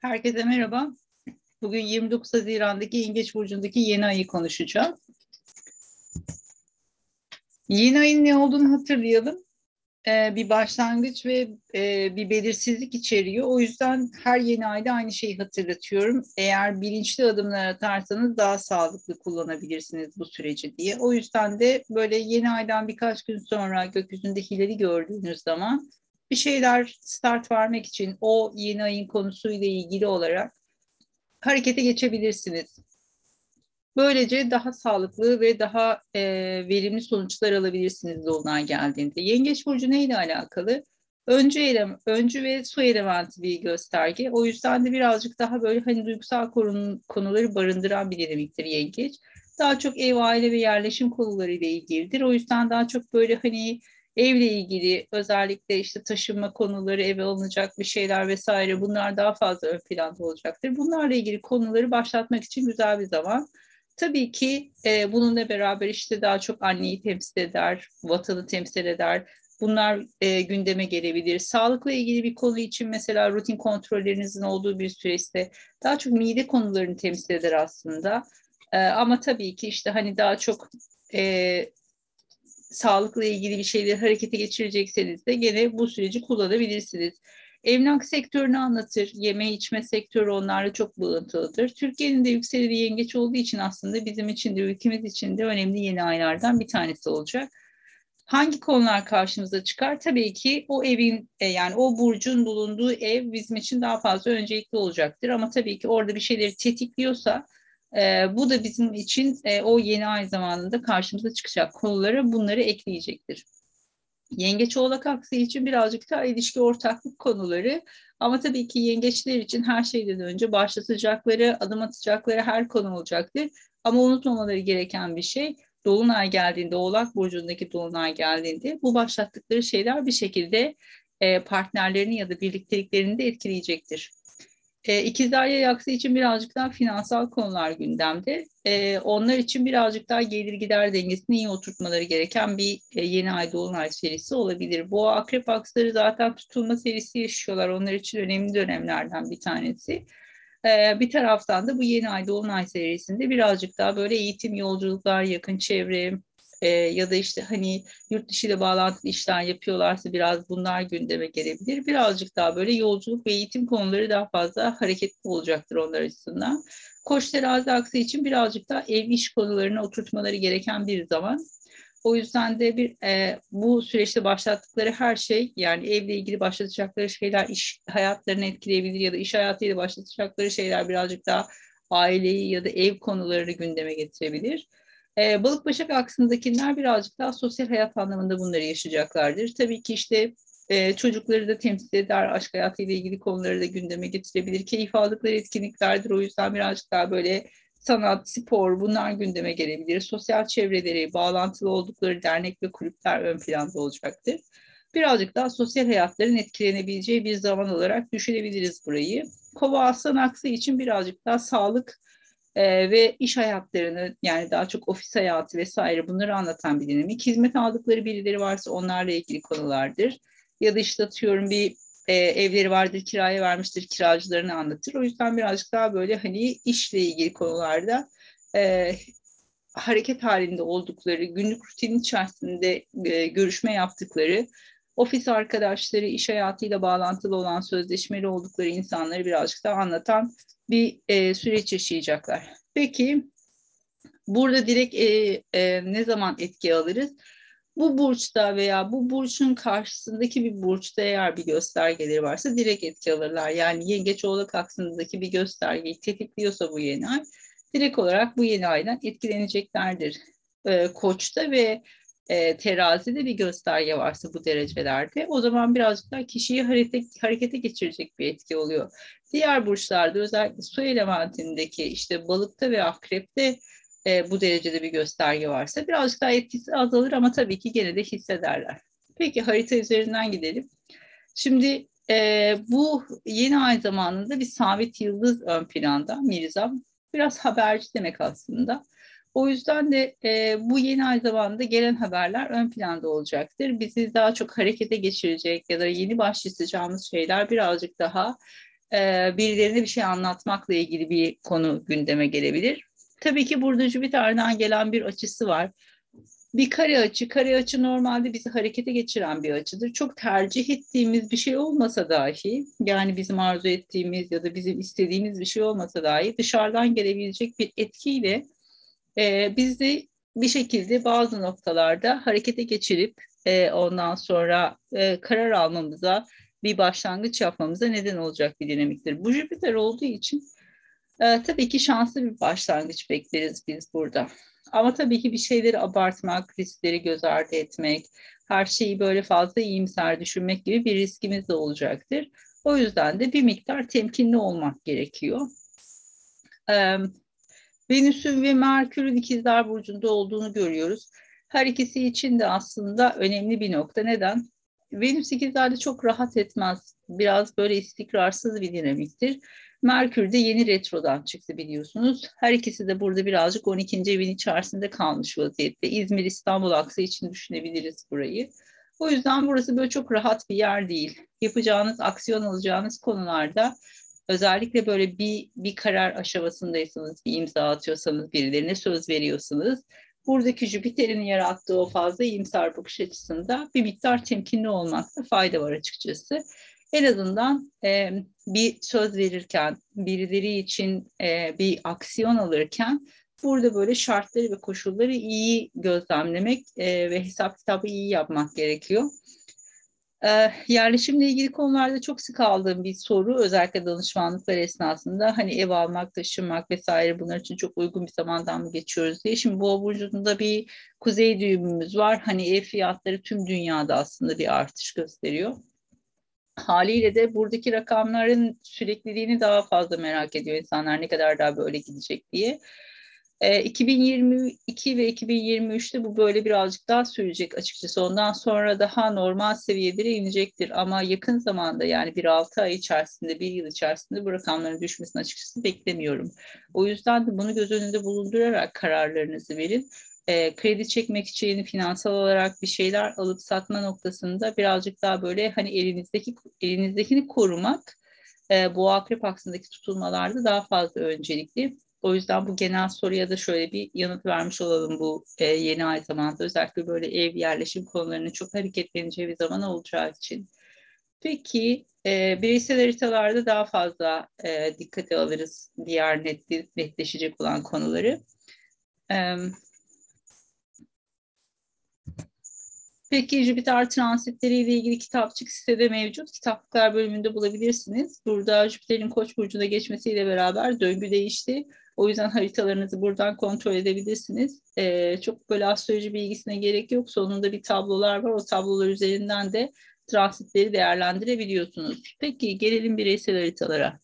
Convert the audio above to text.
Herkese merhaba. Bugün 29 Haziran'daki Yengeç Burcu'ndaki yeni ayı konuşacağım. Yeni ayın ne olduğunu hatırlayalım. Ee, bir başlangıç ve e, bir belirsizlik içeriyor. O yüzden her yeni ayda aynı şeyi hatırlatıyorum. Eğer bilinçli adımlar atarsanız daha sağlıklı kullanabilirsiniz bu süreci diye. O yüzden de böyle yeni aydan birkaç gün sonra gökyüzünde hilali gördüğünüz zaman bir şeyler start vermek için o yeni ayın konusuyla ilgili olarak harekete geçebilirsiniz. Böylece daha sağlıklı ve daha e, verimli sonuçlar alabilirsiniz dolunay geldiğinde. Yengeç burcu neyle alakalı? Öncü, elem, öncü ve su elementi bir gösterge. O yüzden de birazcık daha böyle hani duygusal korun, konuları barındıran bir dinamiktir yengeç. Daha çok ev, aile ve yerleşim konuları ile ilgilidir. O yüzden daha çok böyle hani evle ilgili özellikle işte taşınma konuları, eve alınacak bir şeyler vesaire bunlar daha fazla ön planda olacaktır. Bunlarla ilgili konuları başlatmak için güzel bir zaman. Tabii ki e, bununla beraber işte daha çok anneyi temsil eder, vatanı temsil eder. Bunlar e, gündeme gelebilir. Sağlıkla ilgili bir konu için mesela rutin kontrollerinizin olduğu bir süreçte daha çok mide konularını temsil eder aslında. E, ama tabii ki işte hani daha çok e, sağlıkla ilgili bir şeyleri harekete geçirecekseniz de gene bu süreci kullanabilirsiniz. Emlak sektörünü anlatır, yeme içme sektörü onlarla çok bağıntılıdır. Türkiye'nin de yükseleni yengeç olduğu için aslında bizim için de ülkemiz için de önemli yeni aylardan bir tanesi olacak. Hangi konular karşımıza çıkar? Tabii ki o evin e, yani o burcun bulunduğu ev bizim için daha fazla öncelikli olacaktır. Ama tabii ki orada bir şeyleri tetikliyorsa e, bu da bizim için e, o yeni ay zamanında karşımıza çıkacak konuları bunları ekleyecektir. Yengeç oğlak aksı için birazcık daha ilişki ortaklık konuları ama tabii ki yengeçler için her şeyden önce başlatacakları, adım atacakları her konu olacaktır. Ama unutmamaları gereken bir şey Dolunay geldiğinde, Oğlak Burcu'ndaki Dolunay geldiğinde bu başlattıkları şeyler bir şekilde e, partnerlerini ya da birlikteliklerini de etkileyecektir. E, İkizler Yay için birazcık daha finansal konular gündemde. E, onlar için birazcık daha gelir gider dengesini iyi oturtmaları gereken bir e, yeni ay dolunay serisi olabilir. Bu akrep aksları zaten tutulma serisi yaşıyorlar. Onlar için önemli dönemlerden bir tanesi. E, bir taraftan da bu yeni ay dolunay serisinde birazcık daha böyle eğitim, yolculuklar, yakın çevre, e, ya da işte hani yurt dışı ile bağlantılı işler yapıyorlarsa biraz bunlar gündeme gelebilir. Birazcık daha böyle yolculuk ve eğitim konuları daha fazla hareketli olacaktır onlar açısından. Koç terazi aksı için birazcık daha ev iş konularına oturtmaları gereken bir zaman. O yüzden de bir e, bu süreçte başlattıkları her şey yani evle ilgili başlatacakları şeyler iş hayatlarını etkileyebilir ya da iş hayatıyla başlatacakları şeyler birazcık daha aileyi ya da ev konularını gündeme getirebilir. E, balık başak aksındakiler birazcık daha sosyal hayat anlamında bunları yaşayacaklardır. Tabii ki işte e, çocukları da temsil eder, aşk hayatıyla ilgili konuları da gündeme getirebilir. Keyif aldıkları etkinliklerdir. O yüzden birazcık daha böyle sanat, spor bunlar gündeme gelebilir. Sosyal çevreleri, bağlantılı oldukları dernek ve kulüpler ön planda olacaktır. Birazcık daha sosyal hayatların etkilenebileceği bir zaman olarak düşünebiliriz burayı. Kova aslan aksı için birazcık daha sağlık e, ve iş hayatlarını yani daha çok ofis hayatı vesaire bunları anlatan bir dinamik. Hizmet aldıkları birileri varsa onlarla ilgili konulardır. Ya da işte atıyorum bir e, evleri vardır kiraya vermiştir kiracılarını anlatır. O yüzden birazcık daha böyle hani işle ilgili konularda e, hareket halinde oldukları, günlük rutin içerisinde e, görüşme yaptıkları, ofis arkadaşları, iş hayatıyla bağlantılı olan sözleşmeli oldukları insanları birazcık daha anlatan bir e, süreç yaşayacaklar. Peki burada direkt e, e, ne zaman etki alırız? Bu burçta veya bu burçun karşısındaki bir burçta eğer bir göstergeleri varsa direkt etki alırlar. Yani yengeç oğlak aksındaki bir göstergeyi tetikliyorsa bu yeni ay direkt olarak bu yeni aydan etkileneceklerdir. E, koçta ve e, terazide bir gösterge varsa bu derecelerde o zaman birazcık daha kişiyi harete, harekete geçirecek bir etki oluyor. Diğer burçlarda özellikle su elementindeki işte balıkta ve akrepte e, bu derecede bir gösterge varsa birazcık daha etkisi azalır ama tabii ki gene de hissederler. Peki harita üzerinden gidelim. Şimdi e, bu yeni ay zamanında bir sabit yıldız ön planda Mirzam. Biraz haberci demek aslında. O yüzden de e, bu yeni ay zamanında gelen haberler ön planda olacaktır. Bizi daha çok harekete geçirecek ya da yeni başlayacağımız şeyler birazcık daha e, birilerine bir şey anlatmakla ilgili bir konu gündeme gelebilir. Tabii ki burada Jüpiter'den gelen bir açısı var. Bir kare açı, kare açı normalde bizi harekete geçiren bir açıdır. Çok tercih ettiğimiz bir şey olmasa dahi, yani bizim arzu ettiğimiz ya da bizim istediğimiz bir şey olmasa dahi dışarıdan gelebilecek bir etkiyle e, bizi bir şekilde bazı noktalarda harekete geçirip e, ondan sonra e, karar almamıza, bir başlangıç yapmamıza neden olacak bir dinamiktir. Bu Jüpiter olduğu için e, tabii ki şanslı bir başlangıç bekleriz biz burada. Ama tabii ki bir şeyleri abartmak, riskleri göz ardı etmek, her şeyi böyle fazla iyimser düşünmek gibi bir riskimiz de olacaktır. O yüzden de bir miktar temkinli olmak gerekiyor. Venüs'ün ve Merkür'ün ikizler burcunda olduğunu görüyoruz. Her ikisi için de aslında önemli bir nokta. Neden? Venüs ikizlerde çok rahat etmez. Biraz böyle istikrarsız bir dinamiktir. Merkür de yeni retrodan çıktı biliyorsunuz. Her ikisi de burada birazcık 12. evin içerisinde kalmış vaziyette. İzmir İstanbul aksı için düşünebiliriz burayı. O yüzden burası böyle çok rahat bir yer değil. Yapacağınız, aksiyon alacağınız konularda özellikle böyle bir, bir karar aşamasındaysanız, bir imza atıyorsanız, birilerine söz veriyorsanız buradaki Jüpiter'in yarattığı o fazla iyimser bakış açısında bir miktar temkinli olmakta fayda var açıkçası. En azından e, bir söz verirken, birileri için e, bir aksiyon alırken burada böyle şartları ve koşulları iyi gözlemlemek e, ve hesap kitabı iyi yapmak gerekiyor. E, yerleşimle ilgili konularda çok sık aldığım bir soru özellikle danışmanlıklar esnasında hani ev almak, taşınmak vesaire bunlar için çok uygun bir zamandan mı geçiyoruz diye. Şimdi bu burcunda bir kuzey düğümümüz var. Hani ev fiyatları tüm dünyada aslında bir artış gösteriyor. Haliyle de buradaki rakamların sürekliliğini daha fazla merak ediyor insanlar ne kadar daha böyle gidecek diye. 2022 ve 2023'te bu böyle birazcık daha sürecek açıkçası. Ondan sonra daha normal seviyelere inecektir. Ama yakın zamanda yani bir 6 ay içerisinde, bir yıl içerisinde bu rakamların düşmesini açıkçası beklemiyorum. O yüzden de bunu göz önünde bulundurarak kararlarınızı verin. E, kredi çekmek için finansal olarak bir şeyler alıp satma noktasında birazcık daha böyle hani elinizdeki elinizdekini korumak e, bu akrep aksındaki tutulmalarda daha fazla öncelikli. O yüzden bu genel soruya da şöyle bir yanıt vermiş olalım bu e, yeni ay zamanda. Özellikle böyle ev yerleşim konularının çok hareketleneceği bir zaman olacağı için. Peki e, bireysel haritalarda daha fazla e, dikkate alırız diğer net, netleşecek olan konuları. E, Peki Jüpiter transitleriyle ilgili kitapçık sitede mevcut. Kitaplıklar bölümünde bulabilirsiniz. Burada Jüpiter'in Koç burcuna geçmesiyle beraber döngü değişti. O yüzden haritalarınızı buradan kontrol edebilirsiniz. Ee, çok böyle astroloji bilgisine gerek yok. Sonunda bir tablolar var. O tablolar üzerinden de transitleri değerlendirebiliyorsunuz. Peki gelelim bireysel haritalara.